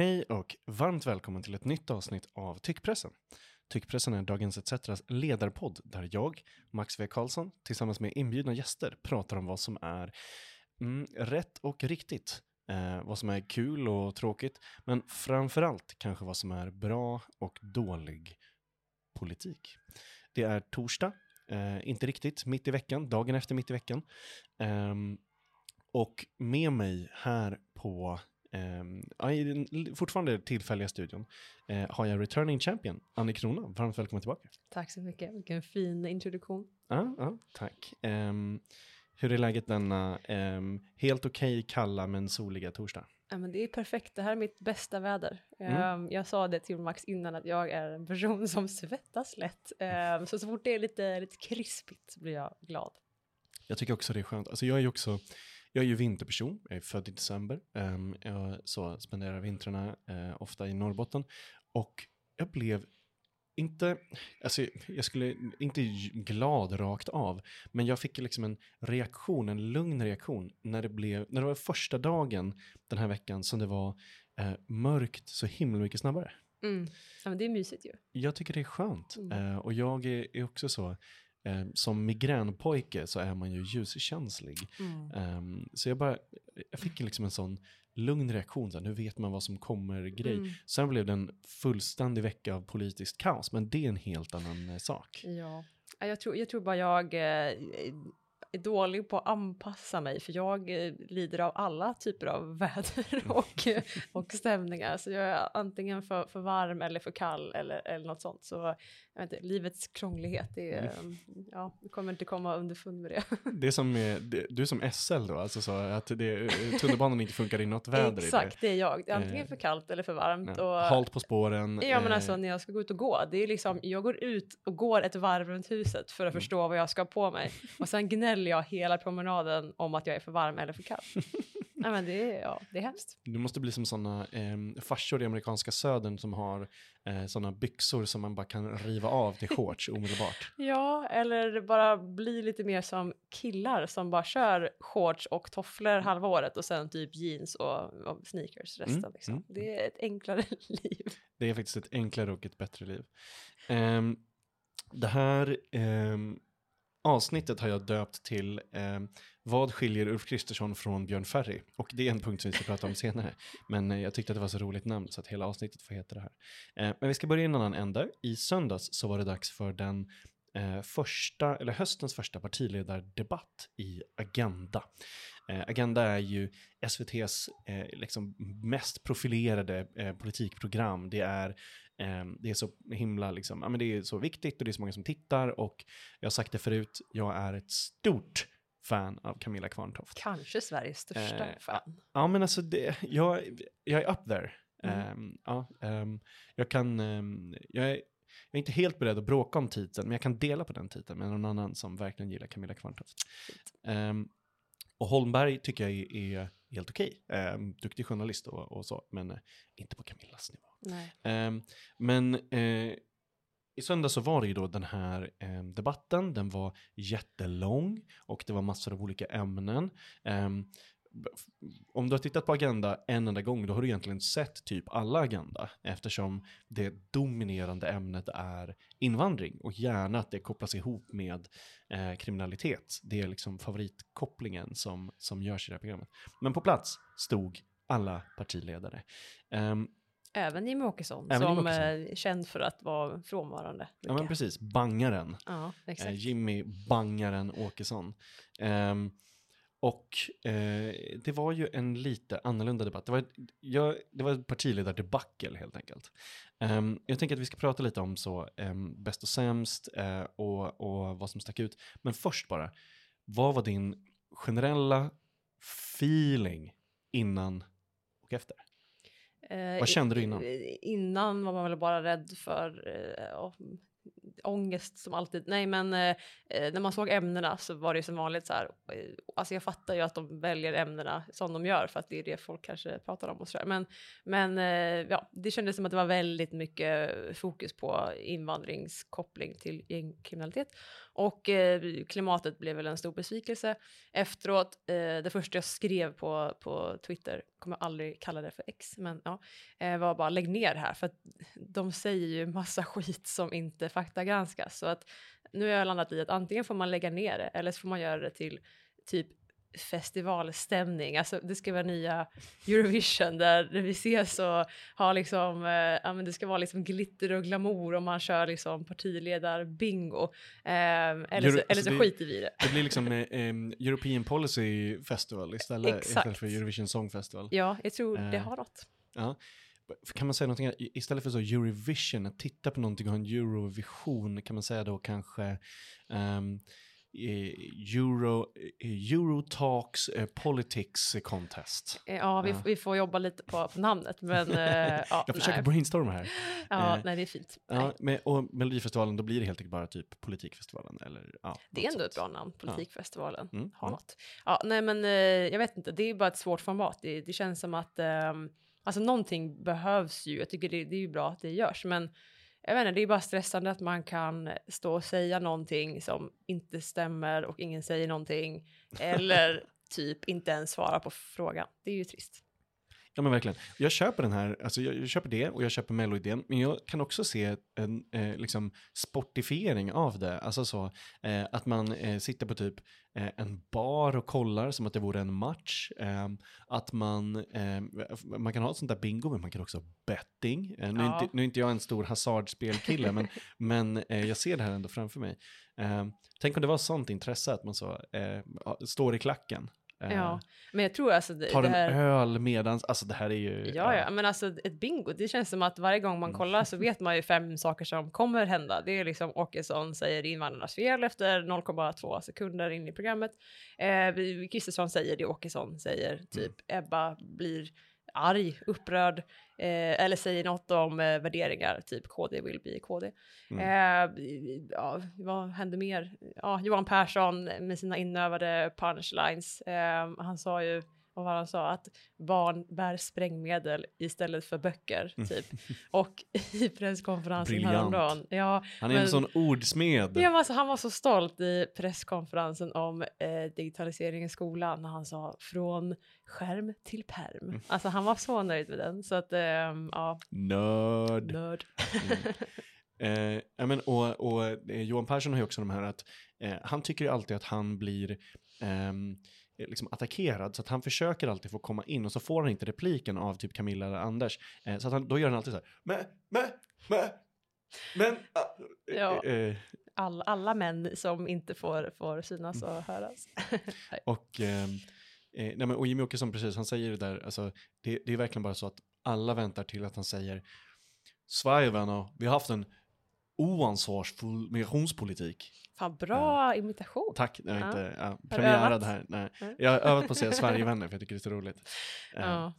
Hej och varmt välkommen till ett nytt avsnitt av Tyckpressen. Tyckpressen är Dagens ETCs ledarpodd där jag, Max V. Karlsson, tillsammans med inbjudna gäster pratar om vad som är mm, rätt och riktigt. Eh, vad som är kul och tråkigt, men framförallt kanske vad som är bra och dålig politik. Det är torsdag, eh, inte riktigt mitt i veckan, dagen efter mitt i veckan. Eh, och med mig här på eh, i den fortfarande tillfälliga studion eh, har jag returning champion, Annie Krona. Varmt välkommen tillbaka. Tack så mycket, vilken fin introduktion. Ja, ja tack. Um, hur är läget denna um, helt okej okay, kalla men soliga torsdag? Ja, men det är perfekt, det här är mitt bästa väder. Mm. Um, jag sa det till Max innan att jag är en person som svettas lätt. Um, så så fort det är lite, lite krispigt blir jag glad. Jag tycker också det är skönt. Alltså jag är också jag är ju vinterperson, jag är född i december. Um, jag så spenderar vintrarna uh, ofta i Norrbotten. Och jag blev inte, alltså jag skulle inte glad rakt av, men jag fick liksom en reaktion, en lugn reaktion när det blev, när det var första dagen den här veckan som det var eh, mörkt så himla mycket snabbare. Mm. Ja, men det är mysigt ju. Jag tycker det är skönt. Mm. Eh, och jag är, är också så, Eh, som migränpojke så är man ju ljuskänslig. Mm. Um, så jag bara, jag fick liksom en sån lugn reaktion, så nu vet man vad som kommer grej. Mm. Sen blev det en fullständig vecka av politiskt kaos, men det är en helt annan eh, sak. Ja, jag tror, jag tror bara jag eh, är dålig på att anpassa mig för jag eh, lider av alla typer av väder och, och stämningar. Så jag är antingen för, för varm eller för kall eller, eller något sånt. Så jag vet inte, livets krånglighet, det är, mm. ja, vi kommer inte komma underfund med det. Det är som, du är som SL då, alltså så att det, tunnelbanan inte funkar i något väder? Exakt, det är jag. Det är antingen för kallt eller för varmt. Ja. Och, halt på spåren. Ja, men alltså när jag ska gå ut och gå, det är liksom, jag går ut och går ett varv runt huset för att mm. förstå vad jag ska ha på mig. Och sen gnäller jag hela promenaden om att jag är för varm eller för kall. Nej, men det, är, ja, det är hemskt. Du måste bli som sådana eh, farsor i amerikanska södern som har eh, sådana byxor som man bara kan riva av till shorts omedelbart. Ja, eller bara bli lite mer som killar som bara kör shorts och tofflor halva året och sen typ jeans och, och sneakers resten. Mm, liksom. mm. Det är ett enklare liv. Det är faktiskt ett enklare och ett bättre liv. Um, det här um, avsnittet har jag döpt till eh, Vad skiljer Ulf Kristersson från Björn Ferry? Och det är en punkt som vi ska prata om senare. Men eh, jag tyckte att det var så roligt namn så att hela avsnittet får heta det här. Eh, men vi ska börja i en annan ände. I söndags så var det dags för den eh, första, eller höstens första partiledardebatt i Agenda. Eh, Agenda är ju SVTs eh, liksom mest profilerade eh, politikprogram. Det är, det är så himla, liksom, ja, men det är så viktigt och det är så många som tittar och jag har sagt det förut, jag är ett stort fan av Camilla Kvarntoft. Kanske Sveriges största eh, fan. Ja, men alltså det, jag, jag är up there. Mm. Um, ja, um, jag kan, um, jag, är, jag är inte helt beredd att bråka om titeln, men jag kan dela på den titeln med någon annan som verkligen gillar Camilla Kvarntoft. Och Holmberg tycker jag är, är helt okej. Okay. Duktig journalist och, och, så, men eh, inte på Camillas nivå. Um, men uh, i söndag så var det ju då den här eh, debatten, den var jättelång och det var massor av olika ämnen. Um, om du har tittat på Agenda en enda gång, då har du egentligen sett typ alla Agenda, eftersom det dominerande ämnet är invandring och gärna att det kopplas ihop med eh, kriminalitet. Det är liksom favoritkopplingen som, som görs i det här programmet. Men på plats stod alla partiledare. Um, Även Jimmie Åkesson, Även som är känd för att vara frånvarande. Ja, men precis. Bangaren. Ja, exakt. Eh, Jimmy Bangaren Åkesson. Um, och eh, det var ju en lite annorlunda debatt. Det var, ja, det var ett partiledardebacle helt enkelt. Um, jag tänker att vi ska prata lite om så um, bäst och sämst uh, och, och vad som stack ut. Men först bara, vad var din generella feeling innan och efter? Vad kände du innan? Innan var man väl bara rädd för uh, ångest som alltid. Nej, men eh, eh, när man såg ämnena så var det som vanligt så här. Eh, alltså jag fattar ju att de väljer ämnena som de gör för att det är det folk kanske pratar om och så där. Men, men eh, ja, det kändes som att det var väldigt mycket fokus på invandringskoppling till gängkriminalitet och eh, klimatet blev väl en stor besvikelse. Efteråt, eh, det första jag skrev på, på Twitter, kommer aldrig kalla det för X, men ja, eh, var bara lägg ner det här för att de säger ju massa skit som inte faktagranskas. Så att nu har jag landat i att antingen får man lägga ner det eller så får man göra det till typ festivalstämning. Alltså det ska vara nya Eurovision där vi ses och har liksom, eh, ja men det ska vara liksom glitter och glamour och man kör liksom partiledar-bingo. Eh, eller, Euro- så, eller alltså så det- skiter vi i det. Det blir liksom eh, European Policy Festival istället, Exakt. istället för Eurovision Song Festival. Ja, jag tror det Eh. har något. Ja. Kan man säga någonting, istället för så Eurovision, att titta på någonting och ha en Eurovision, kan man säga då kanske ehm, eh, Euro, eh, Eurotalks eh, Politics Contest. Ja, vi, Ja. vi får jobba lite på, på namnet, men ja, Jag försöker nej. brainstorma här. Ja, eh, nej, det är fint. Ja, men, och Melodifestivalen, då blir det helt enkelt bara typ Politikfestivalen. Eller, ja, Det är ändå ett bra namn, Politikfestivalen. Mm, Ha mm. något. Ja, nej men jag vet inte, det är bara ett svårt format. Det, det känns som att ehm, alltså någonting behövs ju. Jag tycker det, det är ju bra att det görs, men jag vet inte, det är bara stressande att man kan stå och säga någonting som inte stämmer och ingen säger någonting eller typ inte ens svara på frågan. Det är ju trist. Ja men verkligen. Jag köper den här, alltså jag, jag köper det och jag köper melloidén, men jag kan också se en eh, liksom sportifiering av det. Alltså så eh, att man eh, sitter på typ eh, en bar och kollar som att det vore en match. Eh, att man, eh, man kan ha ett sånt där bingo, men man kan också ha betting. Eh, nu, är Ja. inte, nu är inte jag en stor hasardspelkille, men, men eh, jag ser det här ändå framför mig. Eh, tänk om det var sånt intresse att man så står i klacken. Eh, Ja, men jag tror alltså det, Tar det en här... öl medans, alltså det här är ju... Ja, ja, men alltså ett bingo, det känns som att varje gång man Mm. kollar så vet man ju fem saker som kommer hända. Det är liksom Åkesson säger invandrarnas fel efter 0,2 sekunder in i programmet. Eh, Kristersson säger det Åkesson säger, typ Ebba blir arg, upprörd eh, eller säger något om eh, värderingar, typ KD vill bli KD. Mm. Eh, ja, vad hände mer? Ja, Johan Persson med sina inövade punchlines. Eh, han sa ju, vad var han sa, att barn bär sprängmedel istället för böcker, typ. Och i presskonferensen häromdagen, ja, Han är men- en sån ordsmed. Ja, alltså, han var så stolt i presskonferensen om eh, digitalisering i skolan när han sa från skärm till perm. Mm. Alltså han var så nöjd med den så att ehm, ja, Nörd. nörd. Eh, ja, men, och och eh, Johan Persson har ju också de här att eh, han tycker alltid att han blir ehm, eh, liksom attackerad så att han försöker alltid få komma in och så får han inte repliken av typ Camilla eller Anders. Eh, så att han, då gör han alltid så här, men, men, men, men, eh, Ja. eh, All, alla män som inte får, får synas och höras. Och, ehm, eh, nej men, och Jimmy Åkesson, precis, han säger det där, alltså, det, det är verkligen bara så att alla väntar till att han säger vänner, vi har haft en oansvarsfull migrationspolitik. Fan, bra imitation. Tack, jag har Ja. inte du premiärad här. Nej. Jag har övat på att säga Sverigevänner för jag tycker det är så roligt. Eh, Ja.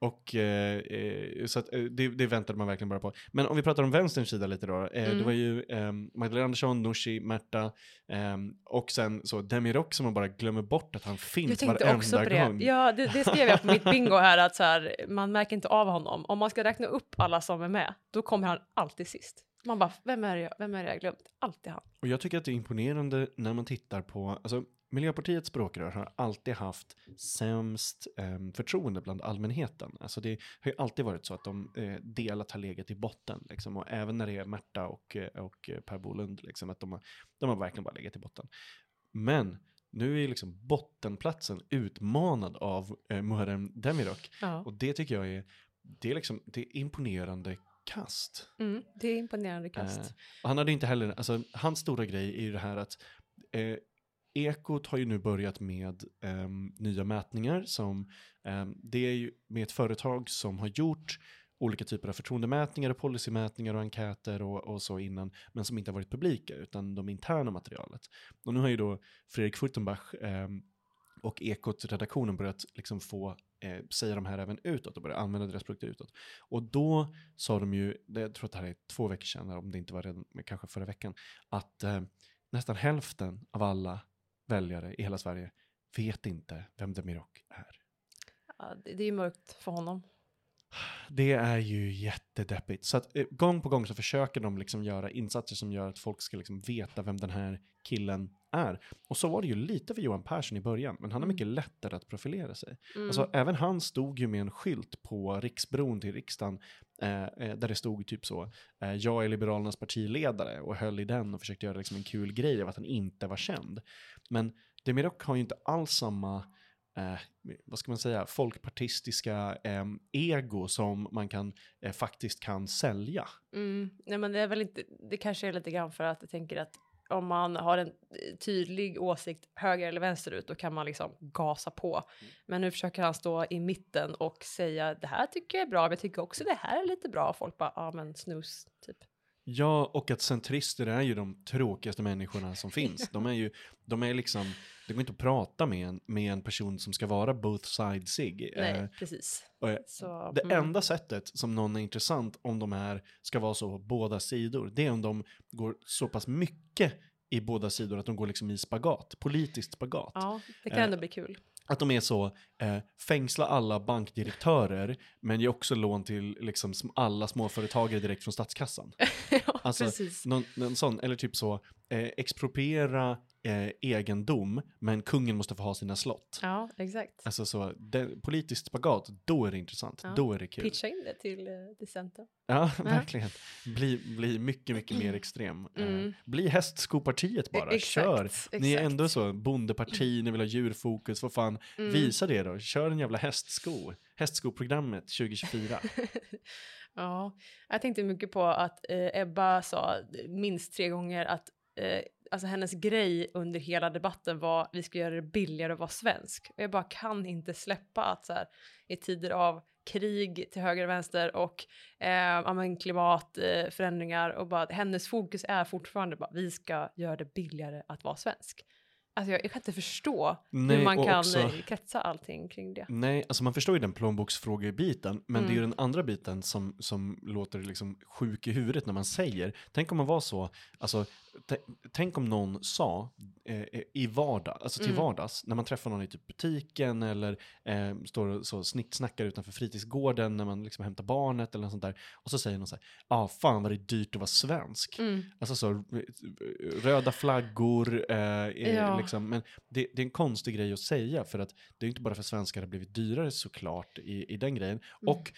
Och eh, eh, så att, eh, det, det väntade man verkligen bara på. Men om vi pratar om vänsterns sida lite då. Eh, Det Mm. var ju eh, Magdalena Andersson, Nooshi, Märta eh, och sen så Demirok som man bara glömmer bort att han finns Jag tänkte varenda också på det. gång. Ja, det, det skrev jag på mitt bingo här att så här, man märker inte av honom. Om man ska räkna upp alla som är med, då kommer han alltid sist. Man bara, vem är det jag, vem är det jag glömt? Alltid han. Och jag tycker att det är imponerande när man tittar på, alltså Miljöpartiets språkrör har alltid haft sämst eh, förtroende bland allmänheten. Alltså det har ju alltid varit så att de eh, delat har legat i botten. Liksom. Och även när det är Märta och, eh, och eh, Per Bolund, liksom, att de har, de har verkligen bara legat i botten. Men nu är liksom bottenplatsen utmanad av eh, Muharrem Demirok. Ja. Och det tycker jag är, det är, liksom, det är imponerande kast. Mm, det är imponerande kast. Eh, han hade inte heller, alltså hans stora grej är ju det här att eh, Ekot har ju nu börjat med eh, nya mätningar som, eh, det är ju med ett företag som har gjort olika typer av förtroendemätningar och policymätningar och enkäter och, och så innan, men som inte har varit publika, utan de interna materialet. Och nu har ju då Fredrik Furtenbach eh, och Ekot-redaktionen börjat liksom få eh, säga de här även utåt och börja använda deras produkter utåt. Och då sa de ju, det, jag tror att det här är två veckor sedan, om det inte var redan kanske förra veckan, att eh, nästan hälften av alla väljare i hela Sverige vet inte vem Demirok är. Ja, det, det är ju mörkt för honom. Det är ju jättedeppigt. Så att eh, gång på gång så försöker de liksom göra insatser som gör att folk ska liksom veta vem den här killen är. Och så var det ju lite för Johan Persson i början, men han har Mm. mycket lättare att profilera sig. Mm. Alltså även han stod ju med en skylt på Riksbron till riksdagen Eh, eh, där det stod typ så, eh, jag är Liberalernas partiledare och höll i den och försökte göra liksom en kul grej av att han inte var känd. Men Demirok har ju inte alls samma eh, vad ska man säga, folkpartistiska eh, ego som man kan, eh, faktiskt kan sälja. Mm. Nej, men det är väl inte, det kanske är lite grann för att jag tänker att om man har en eh, tydlig åsikt höger eller vänsterut då kan man liksom gasa på. Men nu försöker han stå i mitten och säga det här tycker jag är bra, men jag tycker också det här är lite bra. Folk bara, ja men snus, typ. Ja, och att centrister är ju de tråkigaste människorna som finns. De är ju, de är liksom, det går inte att prata med en, med en person som ska vara both sidesig. Nej, Eh, precis. eh, Så, det mm. enda sättet som någon är intressant om de här ska vara så på båda sidor, det är om de går så pass mycket i båda sidor att de går liksom i spagat, politiskt spagat. Ja, det kan Eh, ändå bli kul. Att de är så, eh, fängsla alla bankdirektörer, men ge också lån till liksom alla småföretagare direkt från statskassan. ja, alltså, precis. Någon, någon sån, eller typ så, eh, expropriera eh, egendom, men kungen måste få ha sina slott. Ja, exakt. Alltså så, det, politiskt spagat, då är det intressant, Ja. då är det kul. Pitcha in det till eh, decenten. Ja, verkligen. Bli, bli mycket, mycket mer extrem. Eh, Mm. Bli hästskopartiet bara, E- exakt, kör. Ni är exakt. ändå så, bondeparti, ni vill ha djurfokus, vad fan, Mm. visa det då. Kör en jävla hästsko. Hästskoprogrammet 2024. Ja, jag tänkte mycket på att eh, Ebba sa minst tre gånger att eh, alltså hennes grej under hela debatten var vi ska göra det billigare att vara svensk. Och jag bara kan inte släppa att så här, i tider av krig till höger och vänster och eh, klimatförändringar eh, förändringar och bara hennes fokus är fortfarande bara vi ska göra det billigare att vara svensk. Alltså jag, jag kan inte förstå Nej, hur man kan också- eh, kretsa allting kring det. Nej, alltså man förstår ju den plånboksfrågebiten, men det är ju Mm. den andra biten som, som låter liksom sjuk i huvudet när man säger. Tänk om man var så, alltså, tänk om någon sa eh, i vardag, alltså till Mm. vardags, när man träffar någon i typ butiken eller eh, står och så snittsnackar utanför fritidsgården när man liksom hämtar barnet eller något sånt där, och så säger någon så här, ah, fan vad det är dyrt att vara svensk. Mm. Alltså så, eh, röda flaggor, eh, eh, Ja. liksom, men det, det är en konstig grej att säga för att det är inte bara för svenskar det har blivit dyrare såklart i, i den grejen. Mm. Och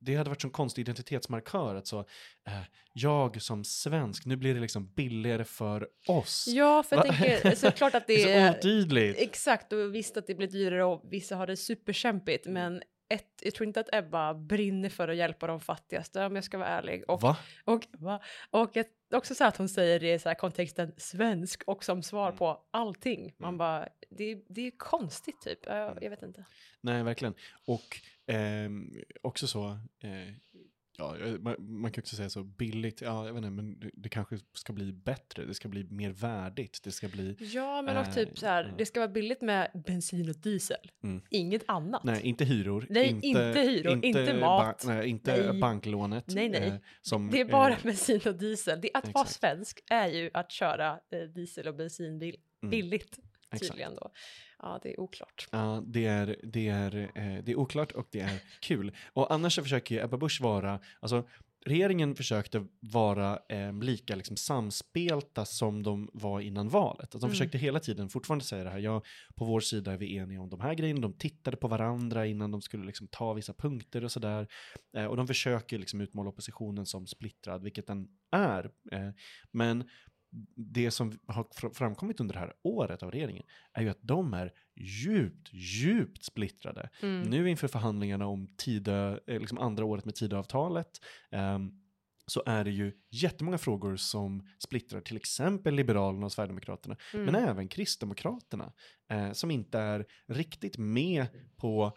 det hade varit en konstig identitetsmarkör att så, eh, jag som svensk, nu blir det liksom billigare för oss. Ja, för jag Va? tänker såklart att det det är så otydligt. Exakt, och visst att det blir dyrare och vissa har det superkämpigt, men ett, jag tror inte att Ebba brinner för att hjälpa de fattigaste om jag ska vara ärlig. Och, Va? och, va? och ett, också så att hon säger det i så här kontexten svensk och som svar Mm. på allting. Man Mm. bara, det, det är konstigt typ, jag, jag vet inte. Nej, verkligen. Och ehm, också så, eh, ja, man, man kan också säga så billigt, ja, jag vet inte, men det, det kanske ska bli bättre, det ska bli mer värdigt, det ska bli, Ja, men Eh, typ så här, ja. det ska vara billigt med bensin och diesel. Mm. Inget annat. nej, inte hyror. Nej, inte hyror, inte mat. nej, inte Nej. banklånet. Nej, nej. eh, som, Det är bara eh, bensin och diesel. Det, att vara svensk är ju att köra eh, diesel och bensinbil Mm, billigt exakt. tydligen då. Ja, det är oklart. Ja, det är, det, är, eh, det är oklart och det är kul. Och annars så försöker ju Ebba Busch vara, alltså regeringen försökte vara eh, lika liksom samspelta som de var innan valet. Alltså, de Mm. försökte hela tiden fortfarande säga det här, ja, på vår sida är vi eniga om de här grejerna, de tittade på varandra innan de skulle liksom ta vissa punkter och sådär. Eh, och de försöker liksom utmåla oppositionen som splittrad, vilket den är. Eh, men det som har fr- framkommit under det här året av regeringen är ju att de är djupt, djupt splittrade. Mm. Nu inför förhandlingarna om Tidö, eh, liksom andra året med Tidöavtalet ehm, så är det ju jättemånga frågor som splittrar till exempel Liberalerna och Sverigedemokraterna, Mm. men även Kristdemokraterna eh, som inte är riktigt med på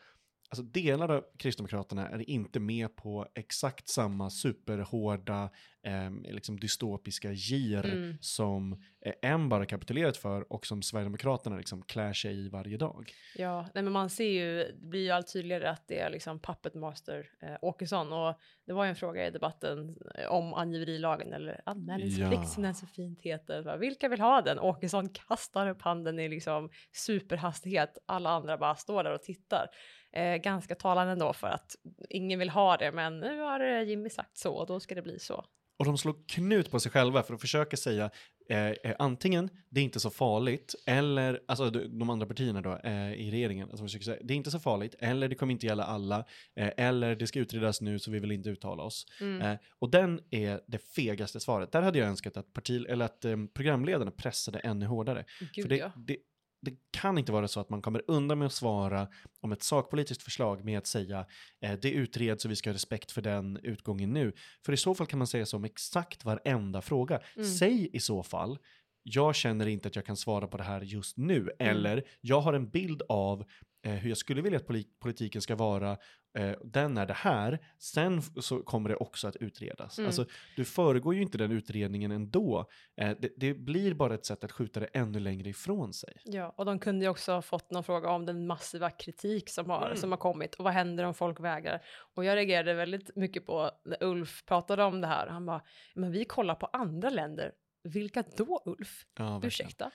Alltså delar av Kristdemokraterna är inte med på exakt samma superhårda, eh, liksom dystopiska gir Mm. som eh, M bara kapitulerat för och som Sverigedemokraterna liksom klär sig i varje dag. Ja, nej, men man ser ju, det blir ju allt tydligare att det är liksom puppet master eh, Åkesson och det var ju en fråga i debatten eh, om angiverilagen eller anmälningsplikt Ja. som den så fint heter. Vilka vill ha den? Åkesson kastar upp handen i liksom superhastighet. Alla andra bara står där och tittar. Eh, ganska talande ändå för att ingen vill ha det, men nu har eh, Jimmy sagt så och då ska det bli så. Och de slår knut på sig själva för att försöka säga eh, eh, antingen det är inte så farligt eller, alltså de, andra partierna då eh, i regeringen, alltså försöker säga det är inte så farligt eller det kommer inte gälla alla eh, eller det ska utredas nu så vi vill inte uttala oss. Mm. Eh, och den är det fegaste svaret. Där hade jag önskat att, parti, eller att programledarna pressade ännu hårdare. Gud för det, ja. det, det kan inte vara så att man kommer undan med att svara om ett sakpolitiskt förslag med att säga eh, det utreds och vi ska ha respekt för den utgången nu. För i så fall kan man säga så om exakt varenda fråga. Mm. Säg i så fall jag känner inte att jag kan svara på det här just nu. Mm. Eller jag har en bild av eh, hur jag skulle vilja att poli- politiken ska vara. Eh, den är det här. Sen så kommer det också att utredas. Mm. Alltså, du föregår ju inte den utredningen ändå. Eh, det, det blir bara ett sätt att skjuta det ännu längre ifrån sig. Ja, och de kunde ju också ha fått någon fråga om den massiva kritik som har, Mm. som har kommit och vad händer om folk vägrar? Och jag reagerade väldigt mycket på när Ulf pratade om det här. Han bara, men vi kollar på andra länder. Vilka då Ulf? Ja, verkligen. Ursäkta?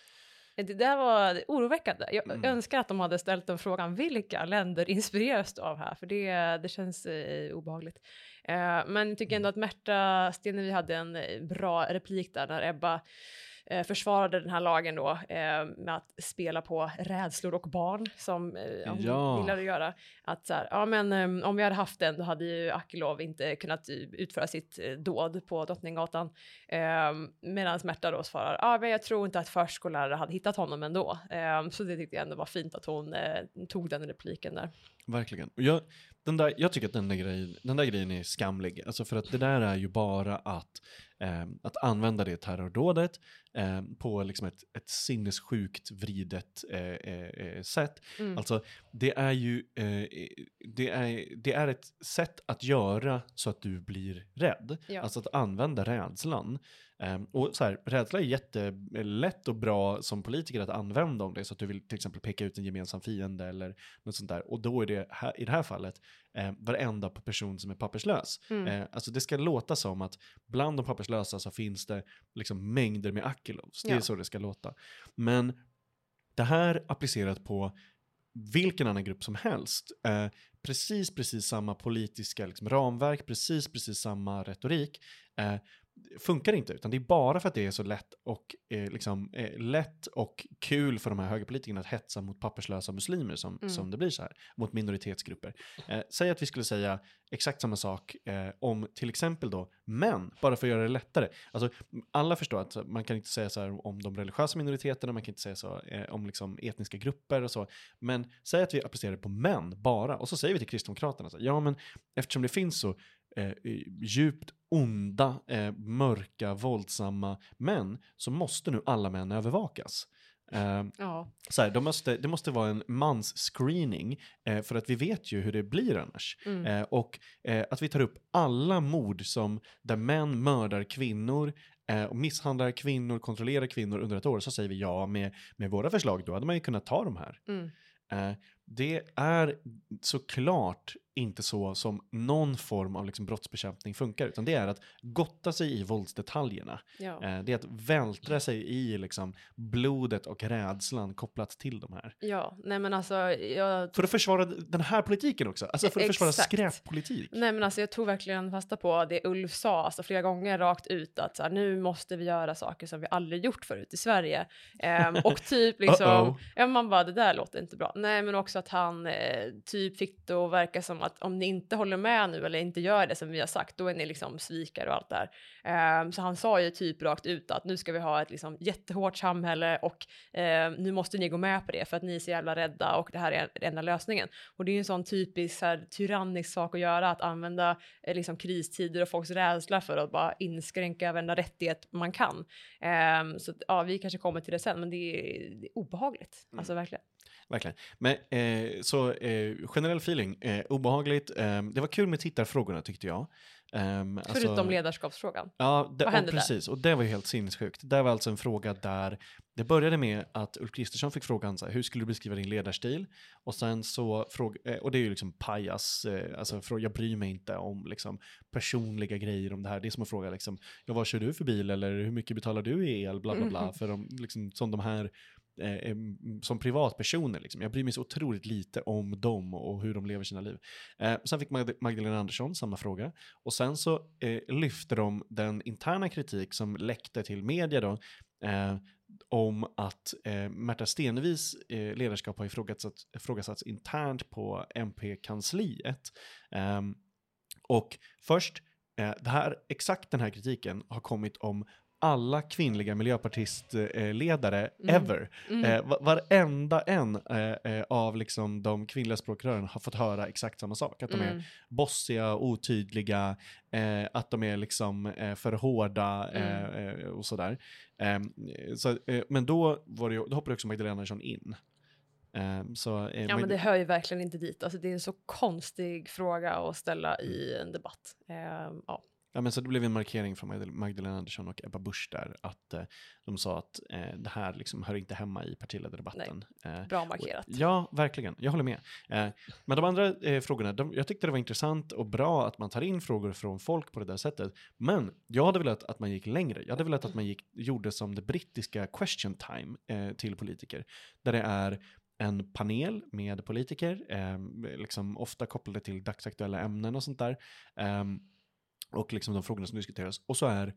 Det där var oroväckande. Jag Mm. önskar att de hade ställt den frågan, vilka länder inspireras du av här? För det, det känns eh, obehagligt. Eh, men jag tycker ändå att Märta Stenevi hade en eh, bra replik där när Ebba eh, försvarade den här lagen då eh, med att spela på rädslor och barn som eh, hon Ja. gillade att göra. Att så här, ja men eh, om vi hade haft den då hade ju Akilov inte kunnat eh, utföra sitt eh, dåd på Drottninggatan. Medan Märta då svarar, ja ah, men jag tror inte att förskollärare hade hittat honom ändå. Så det tyckte jag ändå var fint att hon tog den repliken där. Verkligen. Och jag, den där, jag tycker att den där, grejen, den där grejen är skamlig. Alltså för att det där är ju bara att, eh, att använda det terrordådet eh, på liksom ett, ett sinnessjukt vridet eh, eh, eh, sätt. Mm. Alltså det är ju eh, det är, det är ett sätt att göra så att du blir rädd. Ja. Alltså att använda rädslan. Ehm, och så här, rädsla är jättelätt och bra som politiker att använda om det så att du vill till exempel peka ut en gemensam fiende eller något sånt där. Och då är det här, i det här fallet eh, varenda person som är papperslös. Mm. Eh, alltså det ska låta som att bland de papperslösa så finns det liksom mängder med Akilovs. Det är Ja. så det ska låta. Men det här applicerat på vilken annan grupp som helst. Eh, precis, precis samma politiska liksom, ramverk, precis, precis samma retorik. Eh, funkar inte, utan det är bara för att det är så lätt och, eh, liksom, eh, lätt och kul för de här högerpolitikerna att hetsa mot papperslösa muslimer som, Mm. som det blir så här, mot minoritetsgrupper. Eh, säg att vi skulle säga exakt samma sak eh, om till exempel då män, bara för att göra det lättare. Alltså, alla förstår att man kan inte säga så här om de religiösa minoriteterna, man kan inte säga så eh, om liksom etniska grupper och så. Men säg att vi applicerar det på män bara, och så säger vi till Kristdemokraterna, så, här, ja men eftersom det finns så eh, djupt onda, eh, mörka, våldsamma män, så måste nu alla män övervakas. Eh, Ja, så här, de måste, det måste vara en mansscreening, eh, för att vi vet ju hur det blir annars. mm. Eh, och eh, att vi tar upp alla mord som, där män mördar kvinnor eh, och misshandlar kvinnor, kontrollerar kvinnor under ett år, så säger vi ja, med, med våra förslag då hade man ju kunnat ta de här. Mm. Det är såklart inte så som någon form av liksom brottsbekämpning funkar, utan det är att gotta sig i våldsdetaljerna. ja. Eh, det är att vältra sig i liksom blodet och rädslan kopplat till de här. ja, nej men alltså jag För att försvara den här politiken också, alltså för att försvara Exakt. skräppolitik. Nej men alltså jag tog verkligen fasta på det Ulf sa, alltså flera gånger rakt ut att så här, nu måste vi göra saker som vi aldrig gjort förut i Sverige. Ehm, och typ liksom, Uh-oh. ja man bara det där låter inte bra. Nej men också att han eh, typ fick det att verka som att om ni inte håller med nu eller inte gör det som vi har sagt, då är ni liksom svikare och allt det här. Ehm, så han sa ju typ rakt ut att nu ska vi ha ett liksom jättehårt samhälle och eh, nu måste ni gå med på det för att ni är så jävla rädda och det här är enda lösningen. Och det är ju en sån typisk så här, tyrannisk sak att göra, att använda eh, liksom kristider och folks rädsla för att bara inskränka varenda rättighet man kan. Ehm, så ja, vi kanske kommer till det sen, men det är, det är obehagligt. Mm. Alltså verkligen. Verkligen. Men eh, så eh, generell feeling, eh, obehagligt. Eh, det var kul med tittarfrågorna tyckte jag. Ehm, alltså- Förutom ledarskapsfrågan. Ja, det, Vad hände och där? precis. Och det var ju helt sinnessjukt. Det var alltså en fråga där det började med att Ulf Kristersson fick frågan så här, hur skulle du beskriva din ledarstil? Och sen så fråga, eh, och det är ju liksom pajas, eh, alltså jag bryr mig inte om liksom personliga grejer om det här. Det är som att fråga liksom, ja vad kör du för bil eller hur mycket betalar du i el, bla bla bla, Mhm. för de, liksom, som de här eh, eh som privatpersoner. Liksom. Jag bryr mig så otroligt lite om dem och hur de lever sina liv. Eh, sen fick Magdalena Andersson samma fråga. Och sen så eh, lyfte de den interna kritik som läckte till media då, eh, om att eh, Märta Stenevis eh, ledarskap har ifrågasatts, ifrågasatts internt på MP-kansliet. Eh, och först, eh, det här, exakt den här kritiken har kommit om alla kvinnliga miljöpartistledare Mm. ever. Mm. Eh, va- varenda en eh, eh, av liksom de kvinnliga språkrören har fått höra exakt samma sak. Att de är Mm. bossiga, otydliga, eh, att de är liksom eh, för hårda eh, Mm. eh, och sådär. Eh, så, men då, var det, då hoppade också Magdalena Andersson in. Eh, så, Ja men det hör ju verkligen inte dit. Alltså det är en så konstig fråga att ställa i en debatt. Ehm, ja. Ja, men så det blev en markering från Magdal- Magdalena Andersson och Ebba Busch där, att eh, de sa att eh, det här liksom hör inte hemma i partiledardebatten. Eh, Bra och- markerat. Ja, verkligen. Jag håller med. Eh, men de andra eh, frågorna, de, jag tyckte det var intressant och bra att man tar in frågor från folk på det där sättet. Men jag hade velat att man gick längre. Jag hade velat att man gick, gjorde som det brittiska question time eh, till politiker. Där det är en panel med politiker, eh, liksom ofta kopplade till dagsaktuella ämnen och sånt där. Ehm, och liksom de frågorna som diskuteras. Och så är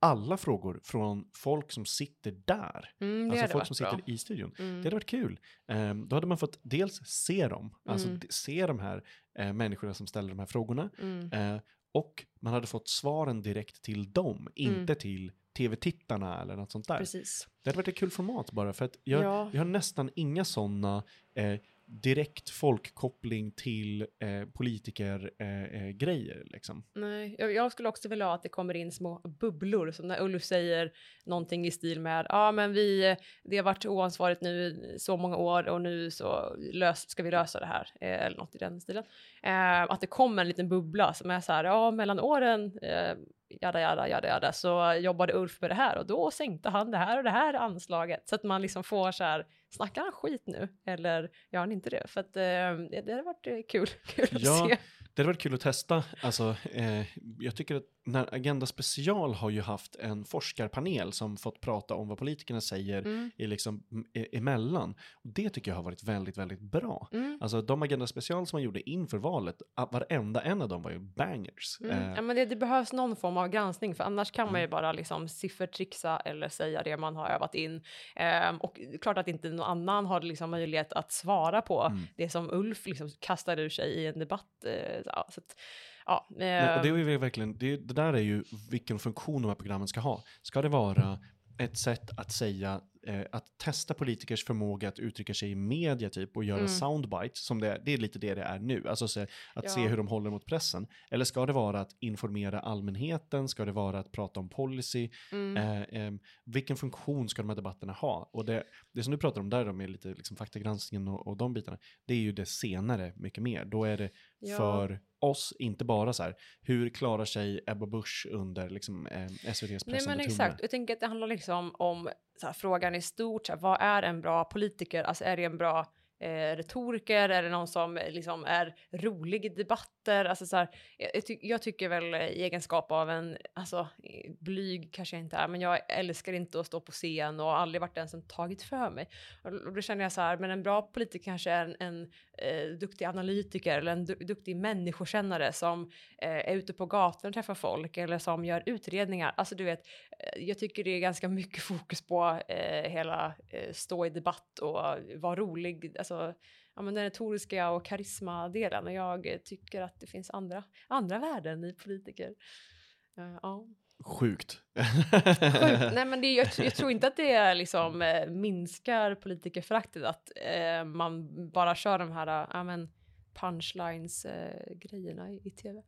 alla frågor från folk som sitter där. Mm, Alltså folk som bra. sitter i studion. Mm. Det hade varit kul. Ehm, då hade man fått dels se dem, alltså Mm. d- se de här eh, människorna som ställer de här frågorna. Mm. Eh, och man hade fått svaren direkt till dem, inte till tv-tittarna eller något sånt där. Precis. Det hade varit ett kul format bara, för att jag, Ja. jag har nästan inga sådana eh, direkt folkkoppling till eh, politikergrejer. Eh, eh liksom. Nej, jag, jag skulle också vilja ha att det kommer in små bubblor, som när Ulf säger någonting i stil med ja men vi, eh, det har varit oansvarigt nu i så många år och nu så lös, ska vi lösa det här, eh, eller något i den stilen. Eh, att det kommer en liten bubbla som är så här, ja mellan åren, eh, jada jada jada jada, så jobbade Ulf med det här och då sänkte han det här och det här anslaget. Så att man liksom får så här, snackar han skit nu? Eller gör han inte det? För att eh, det, det hade varit eh, kul, kul att Ja, se. Det hade varit kul att testa. Alltså, eh, jag tycker att när Agenda Special har ju haft en forskarpanel som fått prata om vad politikerna säger Mm, i liksom, e- emellan. Och det tycker jag har varit väldigt, väldigt bra. mm. Alltså de Agenda Special som man gjorde inför valet, varenda en av dem var ju bangers. Mm. Eh, Ja, men det, det behövs någon form av granskning för annars kan man Mm. ju bara liksom siffertrixa eller säga det man har övat in. Ehm, och klart att inte någon annan har liksom möjlighet att svara på Mm. det som Ulf liksom kastade ur sig i en debatt. eh, ja, så att, ja, Nej, och det, är verkligen, det, det där är ju vilken funktion de här programmen ska ha. Ska det vara ett sätt att säga, eh, att testa politikers förmåga att uttrycka sig i media typ och göra Mm. soundbites, som det, det är lite det det är nu, alltså se, att se Ja. hur de håller mot pressen. Eller ska det vara att informera allmänheten, ska det vara att prata om policy, mm, eh, em, vilken funktion ska de här debatterna ha? Och det, det som du pratar om där då med lite liksom faktagranskningen och, och de bitarna, det är ju det senare mycket mer. Då är det Ja. för oss, inte bara så här, hur klarar sig Ebba Busch under liksom, eh, SVTs Nej pressande men tumme? exakt, jag tänker att det handlar liksom om så här, frågan i stort, så här, vad är en bra politiker? Alltså är det en bra eh, retoriker? Är det någon som eh, liksom är rolig i debatter? Alltså så här, jag, ty jag tycker väl eh, i egenskap av en, alltså blyg kanske jag inte är, men jag älskar inte att stå på scen och har aldrig varit den som tagit för mig. Och, och då känner jag så här, men en bra politiker kanske är en, en eh, duktig analytiker eller en du duktig människokännare som eh, är ute på gatan och träffar folk eller som gör utredningar. Alltså du vet, eh, jag tycker det är ganska mycket fokus på eh, hela eh, stå i debatt och vara rolig, alltså ja, men den retoriska och karismadelen. och jag tycker att det finns andra, andra värden i politiker. Uh, ja. Sjukt. Sjukt. Nej men det, jag, jag tror inte att det liksom eh, minskar politikerföraktet att eh, man bara kör de här eh, ja, men punchlines-grejerna i, i tv.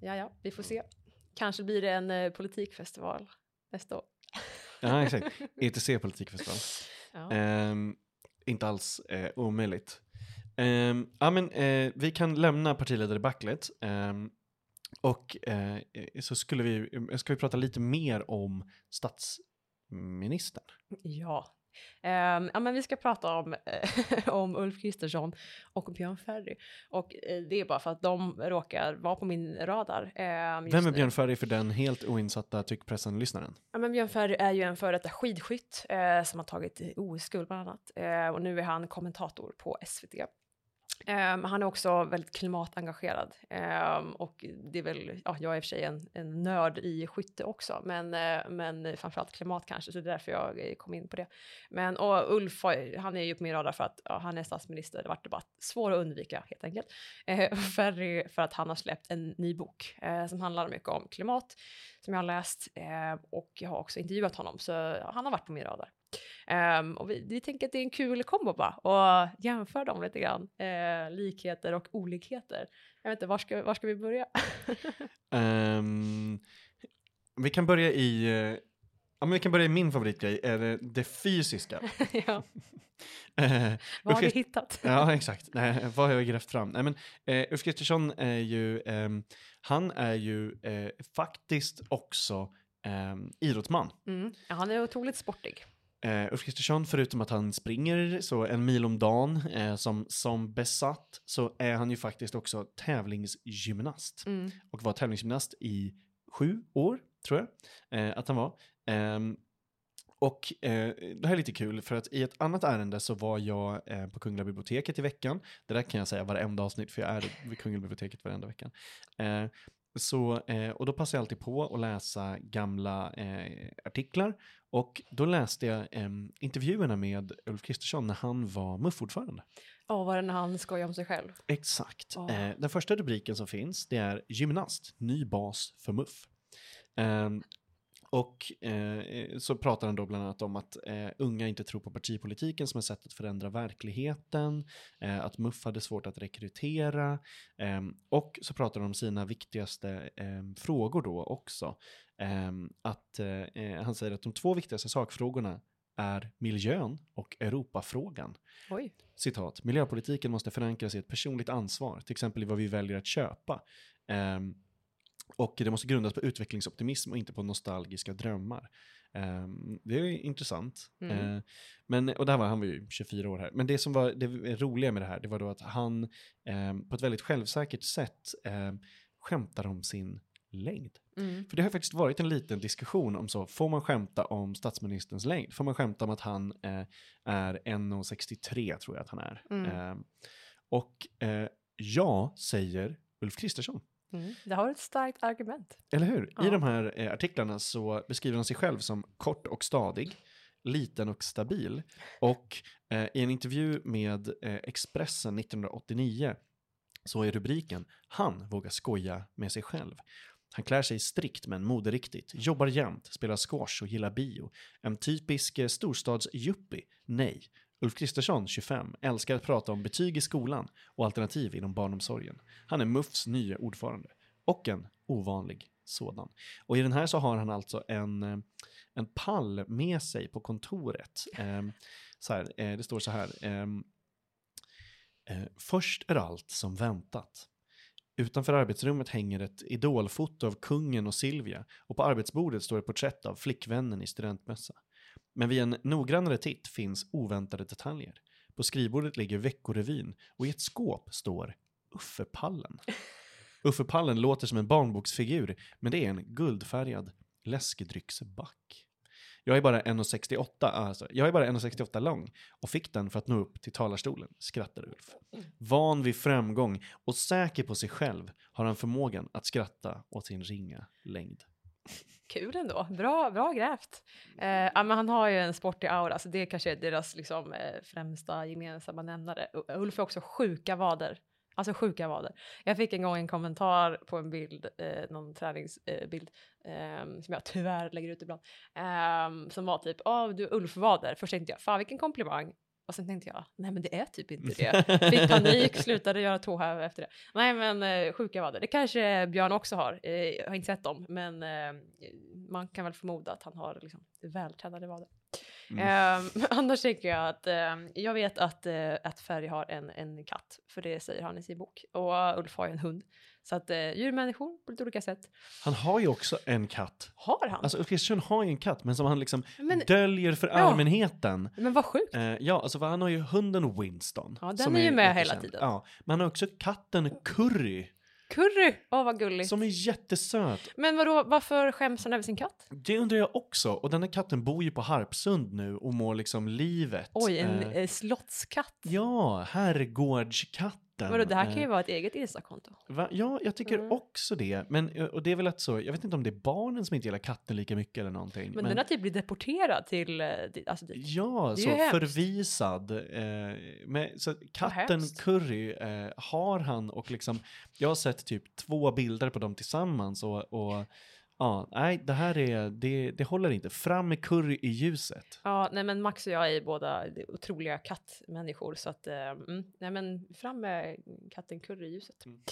Ja, ja, vi får se. Kanske blir det en eh, politikfestival nästa år. ja, exakt. ETC politikfestival. Ja. Ehm, inte alls eh, omöjligt. Ehm, ja, men, eh, vi kan lämna partiledardebaclet. Um, och eh, så skulle vi, ska vi prata lite mer om statsministern. ja, Um, ja, men vi ska prata om, om Ulf Kristersson och Björn Ferry. Och uh, det är bara för att de råkar vara på min radar. Um, Vem är Björn Ferry för den helt oinsatta tyckpressen-lyssnaren? Ja, men Björn Ferry är ju en före detta skidskytt uh, som har tagit OS-guld bland annat. Uh, och nu är han kommentator på SVT. Um, han är också väldigt klimatengagerad um, och det är väl, ja, jag är i och för sig en, en nörd i skytte också, men, uh, men framförallt klimat kanske, så det är därför jag eh, kom in på det. Men och Ulf, han är ju på min radar för att ja, han är statsminister, det vart bara svår att undvika helt enkelt. Ehm, uh, Ferry för att han har släppt en ny bok uh, som handlar mycket om klimat, som jag har läst och jag har också intervjuat honom, så han har varit på min radar. Um, och vi, vi, tänker att det är en kul kombo bara och jämföra dem lite grann. Uh, likheter och olikheter. Jag vet inte, var ska, var ska vi börja? um, vi kan börja i, ja men vi kan börja i min favoritgrej, är det, fysiska. ja. Uh, vad har du hittat? ja, exakt. Nej, vad har jag grävt fram? Nej, men, uh, Ulf Kristersson är ju, um, han är ju uh, faktiskt också um, idrottsman. Mm. Ja, han är otroligt sportig. Uh, Ulf Kristersson, förutom att han springer så en mil om dagen uh, som, som besatt, så är han ju faktiskt också tävlingsgymnast. Mm. Och var tävlingsgymnast i sju år, tror jag uh, att han var. Um, och det här är lite kul för att i ett annat ärende så var jag på Kungliga biblioteket i veckan. Det där kan jag säga varenda avsnitt för jag är vid Kungliga biblioteket varenda vecka. Så, eh, och då passar jag alltid på att läsa gamla eh, artiklar. Och då läste jag eh, intervjuerna med Ulf Kristersson när han var MUF-ordförande. Ja, oh, var det när han skojade om sig själv? Exakt. Oh. den första rubriken som finns, det är gymnast, ny bas för MUF. Och eh, så pratar han då bland annat om att eh, unga inte tror på partipolitiken som ett sätt att förändra verkligheten, eh, att MUF hade svårt att rekrytera ehm, och så pratar han om sina viktigaste ehm, frågor då också. Ehm, att eh, han säger att de två viktigaste sakfrågorna är miljön och Europafrågan. Oj. Citat, miljöpolitiken måste förankras i ett personligt ansvar, till exempel i vad vi väljer att köpa. Och det måste grundas på utvecklingsoptimism och inte på nostalgiska drömmar. Um, det är intressant. Mm. Uh, men, och där var han var ju 24 år här. Men det som var det roliga med det här, det var då att han um, på ett väldigt självsäkert sätt um, skämtar om sin längd. Mm. För det har faktiskt varit en liten diskussion om så, får man skämta om statsministerns längd? Får man skämta om att han uh, är 1,63 tror jag att han är? Mm. och uh, ja, säger Ulf Kristersson. Mm. Det har ett starkt argument. Eller hur? Ja. I de här eh, artiklarna så beskriver han sig själv som kort och stadig, liten och stabil. Och eh, i en intervju med eh, Expressen 1989 så är rubriken “Han vågar skoja med sig själv”. Han klär sig strikt men moderiktigt, jobbar jämt, spelar squash och gillar bio. En typisk eh, storstadsjuppie? Nej. Ulf Kristersson, 25, älskar att prata om betyg i skolan och alternativ inom barnomsorgen. Han är MUFs nya ordförande och en ovanlig sådan. Och i den här så har han alltså en, eh, en pall med sig på kontoret. Eh, så här, eh, det står så här. Ehm, eh, Först är allt som väntat. Utanför arbetsrummet hänger ett idolfoto av kungen och Silvia och på arbetsbordet står ett porträtt av flickvännen i studentmössa. Men vid en noggrannare titt finns oväntade detaljer. På skrivbordet ligger Veckorevyn och i ett skåp står Uffepallen. Uffepallen låter som en barnboksfigur, men det är en guldfärgad läskedrycksback. Jag är bara 1,68 alltså, jag är bara 1,68 lång och fick den för att nå upp till talarstolen, skrattar Ulf. Van vid framgång och säker på sig själv har han förmågan att skratta åt sin ringa längd. Kul ändå, bra, bra grävt. Eh, ja, men han har ju en sportig aura, så det kanske är deras liksom, eh, främsta gemensamma nämnare. Ulf är också sjuka vader. Alltså sjuka vader. Jag fick en gång en kommentar på en bild, eh, någon träningsbild, eh, ehm, som jag tyvärr lägger ut ibland, eh, som var typ, åh du Ulf vader. Först tänkte jag, fan vilken komplimang. Och sen tänkte jag, nej men det är typ inte det. Fick panik, slutade göra tåhäv efter det. Nej men eh, sjuka vader, det kanske Björn också har. Eh, jag har inte sett dem, men eh, man kan väl förmoda att han har liksom, vältränade vader. Mm. Eh, annars tänker jag att eh, jag vet att, att Ferry har en, en katt, för det säger han i sin bok. Och Ulf har ju en hund. Så att eh, djurmänniskor på lite olika sätt. Han har ju också en katt. Har han? Alltså Ulf Kristersson har ju en katt, men som han liksom men, döljer för Ja. allmänheten. men vad sjukt. Eh, ja, alltså för han har ju hunden Winston. Ja, den är ju med hela tiden. Ja, men han har också katten Curry, Curry! Åh, vad gulligt. som är jättesöt. Men vadå, varför skäms han över sin katt? Det undrar jag också. Och den här katten bor ju på Harpsund nu och mår liksom livet. Oj, en Eh, eh, slottskatt. ja, herrgårdskatten. Vadå, det här kan ju Eh, vara ett eget Instakonto. Va? Ja, jag tycker Mm. också det. Men, eh, och det är väl att så, jag vet inte om det är barnen som inte gillar katten lika mycket eller någonting. Men, den har typ blivit deporterad till, eh, alltså dit. Ja, så förvisad. Eh, med, så katten. Curry eh, har han och liksom, jag har sett typ två bilder på dem tillsammans och, och ja, nej, det här är, det, det håller inte. Fram med Curry i ljuset. Ja, nej men Max och jag är båda otroliga kattmänniskor så att, eh, mm, nej men fram med katten Curry i ljuset. Mm.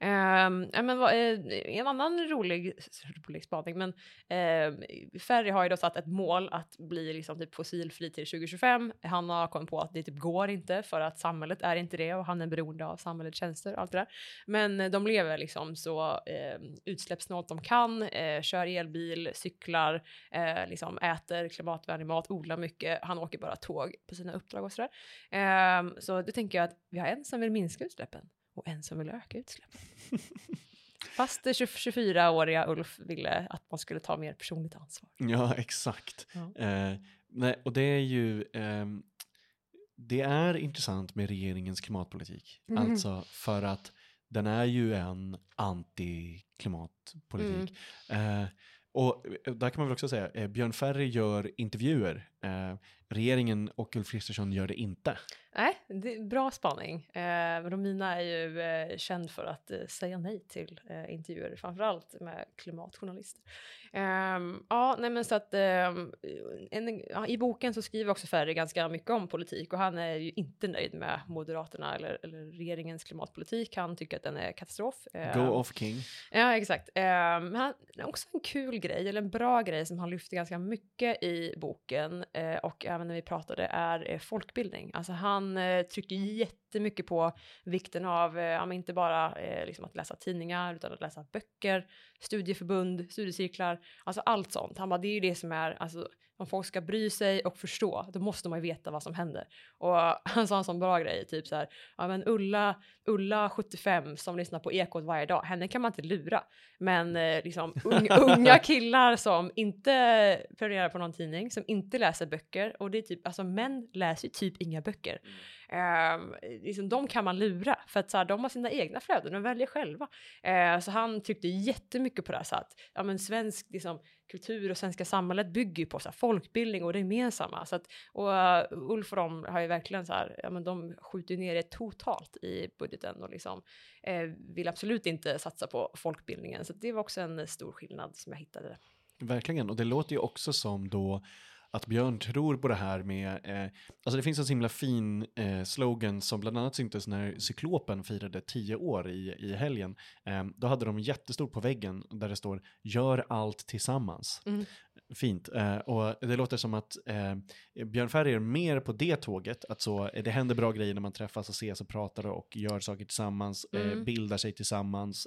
Eh, men eh, en annan rolig, rolig spaning, men eh, Ferry har ju då satt ett mål att bli liksom typ fossilfri till 2025. Han har kommit på att det typ går inte för att samhället är inte det och han är beroende av samhällets tjänster och allt det där. Men eh, de lever liksom så eh, utsläppssnålt de kan, eh, kör elbil, cyklar, eh, liksom äter klimatvänlig mat, odlar mycket. Han åker bara tåg på sina uppdrag och sådär. Ehm, så då tänker jag att vi har en som vill minska utsläppen och en som vill öka utsläppen. Fast det 24-åriga Ulf ville att man skulle ta mer personligt ansvar. Ja, exakt. Ja. Eh, nej, och det är ju, ehm, det är intressant med regeringens klimatpolitik. Mhm. Alltså för att den är ju en anti-klimatpolitik. Mm. Eh, och där kan man väl också säga, eh, Björn Ferry gör intervjuer. Eh, regeringen och Ulf Kristersson gör det inte. Nej, det är bra spaning. Eh, Romina är ju eh, känd för att eh, säga nej till eh, intervjuer, framförallt med klimatjournalister. Ehm, ja, nej men så att ehm, en, ja, i boken så skriver också Ferry ganska mycket om politik och han är ju inte nöjd med Moderaterna eller, eller regeringens klimatpolitik. Han tycker att den är katastrof. Go Ehm, off king. Ja, exakt. Men han, också en kul grej, eller en bra grej som han lyfter ganska mycket i boken eh, och även när vi pratade är eh, folkbildning. Alltså han eh, trycker jättemycket på vikten av, eh, ja, inte bara eh, liksom att läsa tidningar utan att läsa böcker, studieförbund, studiecirklar, alltså allt sånt. Han bara, det är ju det som är, alltså om folk ska bry sig och förstå, då måste man ju veta vad som händer. Och han sa en sån bra grej, typ så här, ja men Ulla, Ulla 75 som lyssnar på Ekot varje dag, henne kan man inte lura. Men eh, liksom un, unga killar som inte prenumererar på någon tidning, som inte läser böcker och det är typ, alltså män läser ju typ inga böcker. Eh, liksom, de kan man lura för att så här, de har sina egna flöden, de väljer själva. Eh, så han tryckte jättemycket på det här så att ja, men svensk liksom, kultur och svenska samhället bygger ju på så här, folkbildning och det gemensamma. Så att, och uh, Ulf och de har ju verkligen så här, ja men de skjuter ner det totalt i budgeten och liksom eh, vill absolut inte satsa på folkbildningen. Så det var också en stor skillnad som jag hittade. Verkligen, och det låter ju också som då att Björn tror på det här med, eh, alltså det finns en så himla fin eh, slogan som bland annat syntes när Cyklopen firade tio år i, i helgen. Eh, då hade de jättestort på väggen där det står gör allt tillsammans. Mm. Fint, eh, och det låter som att eh, Björn Ferry är mer på det tåget, att så, eh, det händer bra grejer när man träffas och ses och pratar och gör saker tillsammans, Mm. bildar sig tillsammans,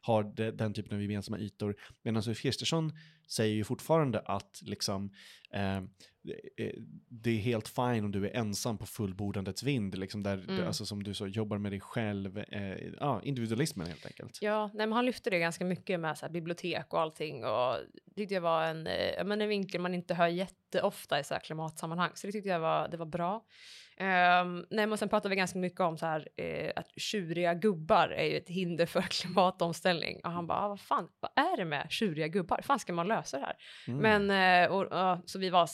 har de, den typen av gemensamma ytor. Medan Ulf Kristersson säger ju fortfarande att liksom, eh, eh, det är helt fine om du är ensam på fullbordandets vind, liksom där, Mm. du, alltså som du så jobbar med dig själv, eh, ja, individualismen helt enkelt. Ja, nej, men han lyfte det ganska mycket med så här, bibliotek och allting och tyckte jag var en, eh, men en vinkel man inte hör jätteofta i så här klimatsammanhang. Så det tyckte jag var, det var bra. Um, nej, men sen pratade vi ganska mycket om så här, eh, att tjuriga gubbar är ju ett hinder för klimatomställning. Och han bara, ah, vad fan, vad är det med tjuriga gubbar? Hur fan ska man lösa det här? Mm. Men, eh, och, ja, så vi var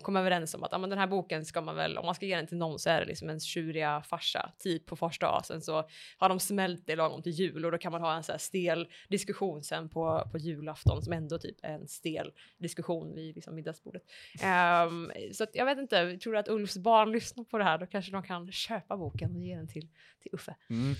kom överens om att ja, men den här boken ska man väl, om man ska ge den till någon så är det liksom ens tjuriga farsa, typ på första dag. Sen så har de smält det lagom till jul och då kan man ha en så stel diskussion sen på, på julafton som ändå typ är en stel diskussion vid liksom middagsbordet. Ehm, så att jag vet inte, tror att Ulfs barn lyssnar på det här, då kanske de kan köpa boken och ge den till, till Uffe. Mm.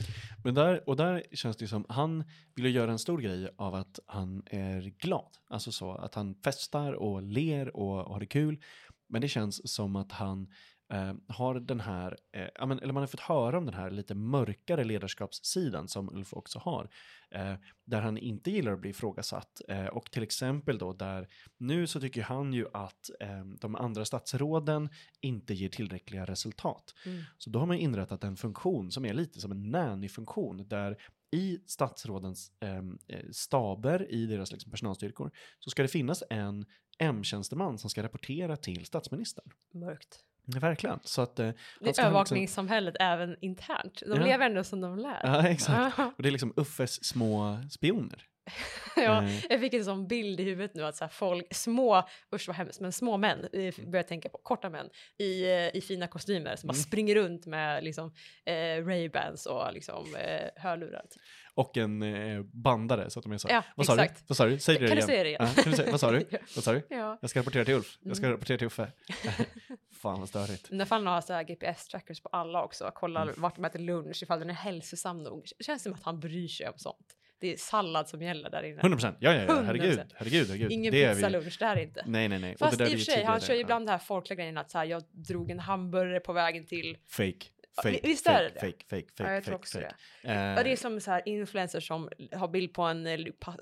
Men där, och där känns det som, han vill göra en stor grej av att han är glad. Alltså så, att han festar och ler och har det kul. men det känns som att han eh, har den här, eh, men, eller man har fått höra om den här lite mörkare ledarskapssidan som Ulf också har. Eh, där han inte gillar att bli ifrågasatt. Eh, och till exempel då där, nu så tycker han ju att eh, de andra statsråden inte ger tillräckliga resultat. Mm. Så då har man inrättat en funktion som är lite som en nanny-funktion där i statsrådens ehm, eh, staber, i deras liksom, personalstyrkor, så ska det finnas en M-tjänsteman som ska rapportera till statsministern. Mörkt. Verkligen. Så att, eh, Det är liksom, övervakningssamhället även internt. De Ja. lever ändå som de lär. ja, exakt. Och det är liksom Uffes små spioner. ja, Eh. jag fick en sån bild i huvudet nu att så folk, små, usch vad hemskt, men små män, Mm. börjar tänka på, korta män i, eh, i fina kostymer som bara Mm. springer runt med liksom eh, Ray-Bans och liksom eh, hörlurar. Typ. Och en eh, bandare, så att de är så. Ja, vad sa du? Vad sa du? Säg det Kan du igen. säga det igen? Ja, kan du säga, vad sa du? Vad sa du? Ja. Jag ska rapportera till Ulf. Jag ska Mm. rapportera till Uffe. Fan vad störigt. När fall har så här GPS-trackers på alla också, kollar Mm. vart de äter lunch, ifall den är hälsosam nog. Känns som att han bryr sig om sånt. Det är sallad som gäller där inne. 100 procent. Ja, ja, ja. 100%. Herregud. Herregud, herregud. Ingen det är pizza vi. där inte. Nej, nej, nej. Och Fast det i där och är ju för sig, han kör ju Ja. ibland det här folkliga grejen att så här, jag drog en hamburgare på vägen till Fake. Fake. visst fake, är det det? Fake, fake, fake, Ja, jag tror också fake. det. Eh, det är som så här influencers som har bild på en eh,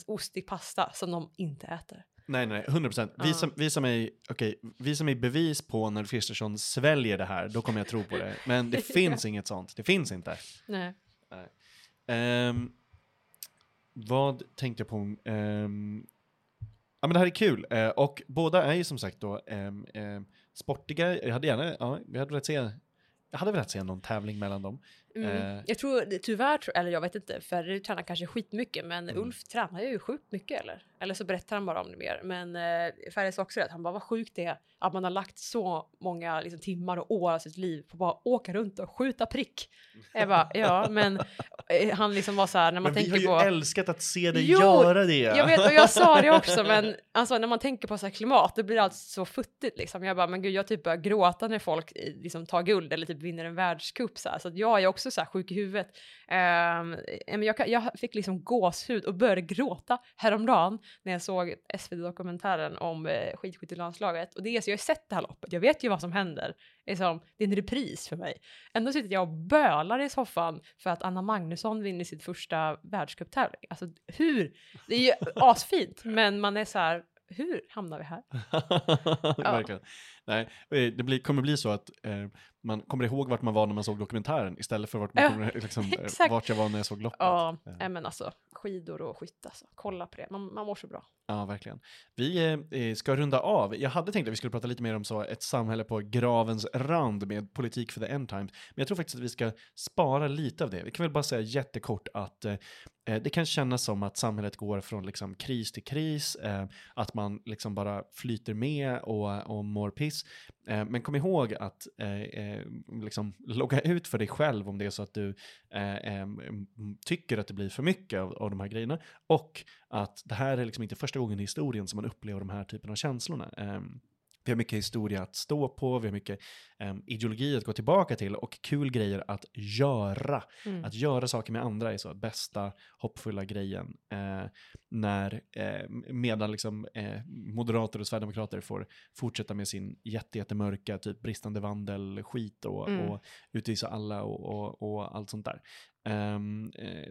ostig pasta som de inte äter. Nej, nej, 100 procent. Visa, visa, mig, okej, visa mig bevis på när Kristersson sväljer det här, då kommer jag tro på det. Men det finns inget sånt. Det finns inte. Nej. Ehm, vad tänkte jag på? Ehm, ja, men det här är kul. Eh, och båda är ju som sagt då ehm, ehm, sportiga. Jag hade gärna, ja, jag hade velat se, jag hade velat se någon tävling mellan dem. Mm. Eh. Jag tror tyvärr, eller jag vet inte, Ferry tränar kanske skitmycket men Mm. Ulf tränar ju sjukt mycket eller? Eller så berättar han bara om det mer. Men eh, Ferry sa också det, att han bara vad sjukt det är att man har lagt så många liksom, timmar och år av sitt liv på att bara åka runt och skjuta prick. Jag bara, ja men eh, han liksom var så här när man Men vi har tänker ju på... älskat att se dig Jo, göra det. Jag vet och jag sa det också men alltså när man tänker på så här klimat då blir allt så futtigt liksom. Jag bara men gud jag typ börjar gråta när folk eh, liksom tar guld eller typ vinner en världscup så här. Så att jag är också så här sjuk i huvudet. Men jag, jag fick liksom gåshud och började gråta häromdagen när jag såg SVT-dokumentären om eh, skidskyttelandslaget. Och det är så jag har sett det här loppet, jag vet ju vad som händer. Det är, som, det är en repris för mig. Ändå sitter jag och bölar i soffan för att Anna Magnusson vinner sitt första världscuptävling. Alltså hur? Det är ju asfint, men man är så här, hur hamnar vi här? Verkligen. Nej, eh, det blir, kommer bli så att eh, man kommer ihåg vart man var när man såg dokumentären istället för vart, man Ja, kommer, liksom, eh, vart jag var när jag såg loppet. Ja, Eh, men alltså skidor och skytte, alltså. kolla på det. Man, man mår så bra. Ja, verkligen. Vi eh, ska runda av. Jag hade tänkt att vi skulle prata lite mer om så ett samhälle på gravens rand med politik för the end times. Men jag tror faktiskt att vi ska spara lite av det. Vi kan väl bara säga jättekort att eh, eh, det kan kännas som att samhället går från liksom kris till kris, eh, att man liksom bara flyter med och, och mår piss. Eh, men kom ihåg att eh, eh, liksom logga ut för dig själv om det är så att du eh, eh, tycker att det blir för mycket av, av de här grejerna. Och att det här är liksom inte första gången i historien som man upplever de här typen av känslorna. Ehm, vi har mycket historia att stå på, vi har mycket um, ideologi att gå tillbaka till och kul grejer att göra. Mm. Att göra saker med andra är så bästa hoppfulla grejen. Eh, när, eh, medan liksom, eh, moderater och sverigedemokrater får fortsätta med sin jätte, jättemörka typ bristande vandel, skit och, Mm. och utvisa alla och, och, och allt sånt där. Eh,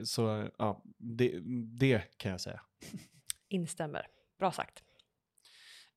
så ja, det, det kan jag säga. Instämmer. Bra sagt.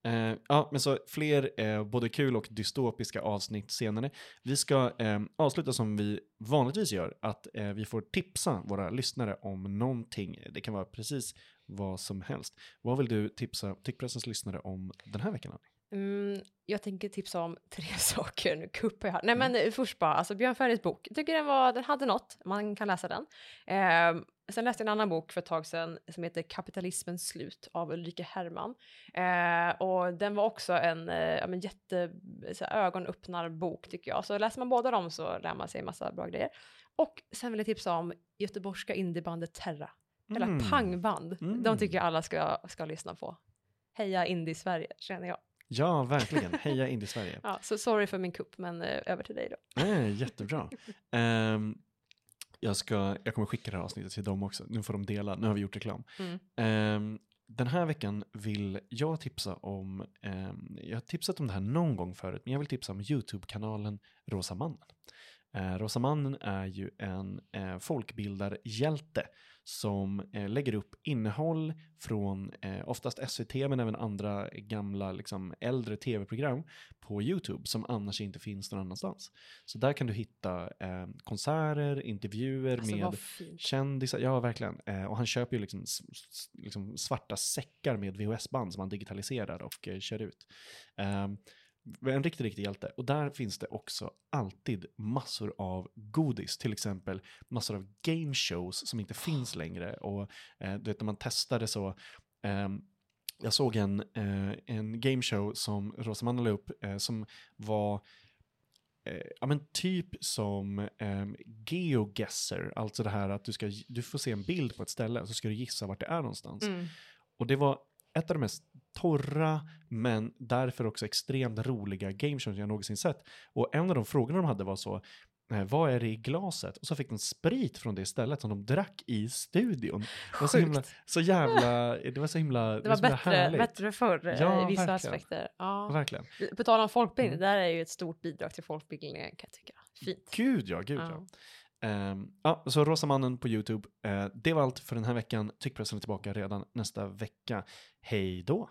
Eh, ja, men så fler eh, både kul och dystopiska avsnitt senare. Vi ska eh, avsluta som vi vanligtvis gör, att eh, vi får tipsa våra lyssnare om någonting. Det kan vara precis vad som helst. Vad vill du tipsa Tyckpressens lyssnare om den här veckan? Annie? Mm, jag tänker tipsa om tre saker. Nu kuppar jag här. Nej, Mm. men först bara, alltså Björn Ferrys bok. Jag tycker den, var, den hade något. Man kan läsa den. Eh, sen läste jag en annan bok för ett tag sedan som heter Kapitalismens slut av Ulrika Herrmann. Eh, och den var också en eh, men jätte så här, ögonöppnarbok tycker jag. Så läser man båda dem så lär man sig en massa bra grejer. Och sen vill jag tipsa om göteborgska indiebandet Terra. Eller Mm. pangband. Mm. De tycker jag alla ska, ska lyssna på. Heja Indie-Sverige, känner jag. Ja, verkligen. Heja Indie-Sverige. Ja, så sorry för min kupp, men eh, över till dig då. Nej, jättebra. Ehm, jag, ska, jag kommer skicka det här avsnittet till dem också. Nu får de dela. Nu har vi gjort reklam. Mm. Ehm, den här veckan vill jag tipsa om, eh, jag har tipsat om det här någon gång förut, men jag vill tipsa om YouTube-kanalen Rosa Mannen. Eh, Rosa Mannen är ju en eh, folkbildarhjälte som eh, lägger upp innehåll från eh, oftast SVT men även andra gamla liksom, äldre tv-program på YouTube som annars inte finns någon annanstans. Så där kan du hitta eh, konserter, intervjuer Alltså med kändisar, ja verkligen. Eh, och han köper ju liksom, liksom svarta säckar med VHS-band som han digitaliserar och eh, kör ut. Eh, en riktig, riktig hjälte. Och där finns det också alltid massor av godis, till exempel massor av game shows som inte finns längre. Och eh, du vet när man testade så, ehm, jag såg en, eh, en game show som Rosamanna la upp eh, som var eh, ja, men typ som eh, geoguesser, alltså det här att du, ska, du får se en bild på ett ställe och så ska du gissa vart det är någonstans. Mm. Och det var ett av de mest torra, men därför också extremt roliga gameshows jag någonsin sett. Och en av de frågorna de hade var så, eh, vad är det i glaset? Och så fick de sprit från det stället som de drack i studion. Det var så, himla, så jävla, det var så himla, Det var så himla bättre, härligt. bättre förr eh, Ja, i vissa verkligen. aspekter. Ja. Verkligen. På tal om folkbildning, Mm. det där är ju ett stort bidrag till folkbildningen kan jag tycka. Fint. Gud ja, gud ja. Ja. Ehm, ja, så Rosa mannen på YouTube. Eh, det var allt för den här veckan. Tyckpressen är tillbaka redan nästa vecka. Hej då!